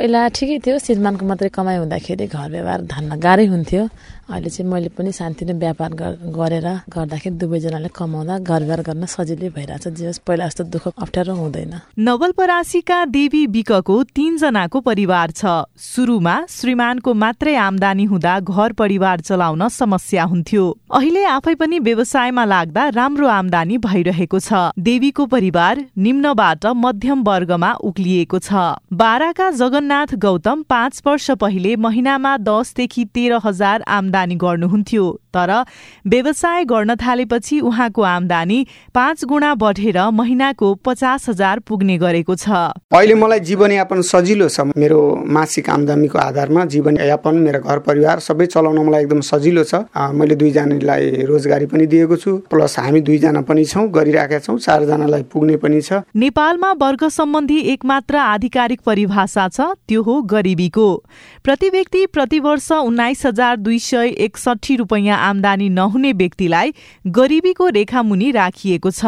पहिला ठिकै थियो श्रीमानको मात्रै कमाइ हुँदाखेरि घर व्यवहार धान्न गाह्रै हुन्थ्यो। अहिले चाहिँ मैले पनि शान्ति नै व्यापार गरेर गर्दाखेरि दुवैजनाले कमाउँदा घर व्यवहार गर्न सजिलै भइरहेछ। जे पहिला जस्तो दुःख अप्ठ्यारो हुँदैन। नवलपरासीका देवी विकको तीनजनाको परिवार छ। सुरुमा श्रीमानको मात्रै आमदानी हुँदा घर परिवार चलाउन समस्या हुन्थ्यो। अहिले आफै पनि व्यवसायमा लाग्दा राम्रो आमदानी भइरहेको छ। देवीको परिवार निम्नबाट मध्यम वर्गमा उक्लिएको छ। बाराका जगन्नाथ गौतम पाँच वर्ष पहिले महिनामा दसदेखि तेह्र हजार आमदानी गर्नुहुन्थ्यो। तर व्यवसाय गर्न थालेपछि उहाँको आमदानी पाँच गुणा बढेर महिनाको पचास हजार पुग्ने गरेको छ। अहिले मलाई जीवनयापन सजिलो छ। मेरो मासिक आमदानीको आधारमा जीवनयापन मेरो घर परिवार सबै चलाउन मलाई एकदम सजिलो छ। मैले दुईजनालाई रोजगारी पनि दिएको छु। प्लस हामी दुईजना पनि छौँ गरिरहेका छौँ चारजनालाई पुग्ने पनि छ। नेपालमा वर्ग सम्बन्धी एकमात्र आधिकारिक परिभाषा छ त्यो हो गरिबीको। प्रति व्यक्ति प्रति वर्ष उन्नाइस हजार दुई सय एकसठी रुपियाँ आमदानी नहुने व्यक्तिलाई गरिबीको रेखामुनि राखिएको छ।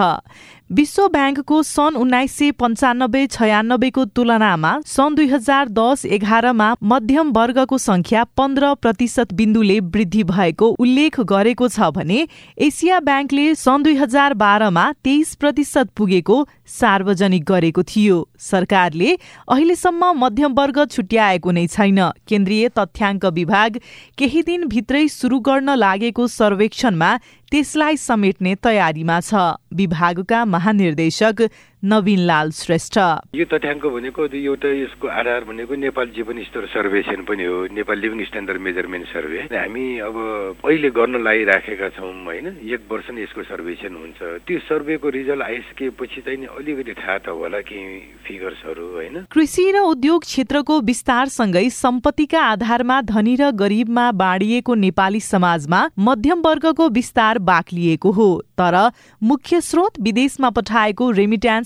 विश्व ब्याङ्कको सन् उन्नाइस सय पन्चानब्बे छयानब्बेको तुलनामा सन् दुई हजार दस एघारमा मध्यम वर्गको संख्या पन्ध्र प्रतिशत बिन्दुले वृद्धि भएको उल्लेख गरेको छ भने एसिया ब्याङ्कले सन् दुई हजार बाह्रमा तेइस प्रतिशत पुगेको सार्वजनिक गरेको थियो। सरकारले अहिलेसम्म मध्यम वर्ग छुट्याएको नै छैन। केन्द्रीय तथ्याङ्क विभाग केही दिनभित्रै सुरु गर्न लागेको सर्वेक्षणमा त्यसलाई समेट्ने तयारीमा छ। विभागका महानिर्देशक नवीन लाल श्रेष्ठ। यो तथ्याङ्क भनेको एउटा यसको आधार भनेको नेपाल जीवन स्तर सर्वेक्षण पनि हो। Nepal living standard measurement survey. हामी अब अहिले गर्न लागिराखेका छौँ होइन? एक वर्ष नै यसको सर्वेक्षण हुन्छ। त्यो सर्वेको रिजल्ट आइसकेपछि चाहिँ अलिकति थाहा त होला केही फिगर्सहरू होइन? कृषि र उद्योग क्षेत्रको विस्तारसँगै सम्पत्तिका आधारमा धनी र गरिबमा बाँडिएको नेपाली समाजमा मध्यम वर्गको विस्तार बाक्लिएको हो। तर मुख्य स्रोत विदेशमा पठाएको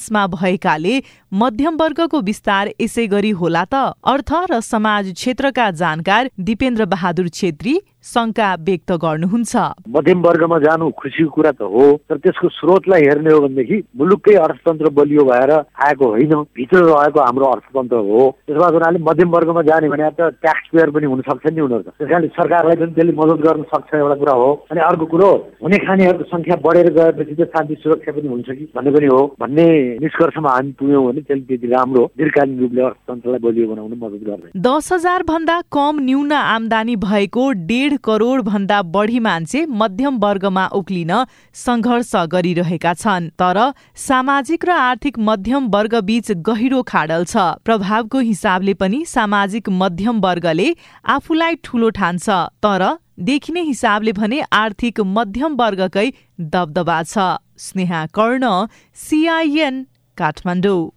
रेमिट्यान्समा भएकाले मध्यम वर्गको विस्तार यसै गरी होला त। अर्थ र समाज क्षेत्रका जानकार दिपेन्द्र बहादुर छेत्री शङ्का व्यक्त गर्नुहुन्छ। मध्यम वर्गमा जानु खुसीको कुरा त हो तर त्यसको स्रोतलाई हेर्ने हो भनेदेखि मुलुककै अर्थतन्त्र बलियो भएर आएको होइन भित्र रहेको हाम्रो अर्थतन्त्र हो। त्यसमा हुनाले मध्यम वर्गमा जाने भने त ट्याक्स पेयर पनि हुन सक्छ नि उनीहरू त्यस कारणले सरकारलाई पनि त्यसले मद्दत गर्न सक्छ एउटा कुरा हो। अनि अर्को कुरो हुने खानेहरूको संख्या बढेर गएपछि चाहिँ शान्ति सुरक्षा पनि हुन्छ कि भन्ने पनि हो। भन्ने निष्कर्षमा हामी पुग्यौँ भने त्यसले त्यति राम्रो दीर्घकालीन रूपले अर्थतन्त्रलाई बलियो बनाउन मद्दत गर्ने दस हजार भन्दा कम न्यून आमदानी भएको डेढ करोड भन्दा बढी मान्छे मध्यम वर्गमा उक्लिन संघर्ष गरिरहेका छन्। तर सामाजिक र आर्थिक मध्यम वर्ग बीच गहिरो खाडल छ। प्रभावको हिसाबले पनि सामाजिक मध्यम वर्गले आफूलाई ठूलो ठान्छ। तर देखिने हिसाबले भने आर्थिक मध्यम वर्गकै दबदबा छ। स्नेहा कर्ण सिआइएन काठमाडौँ।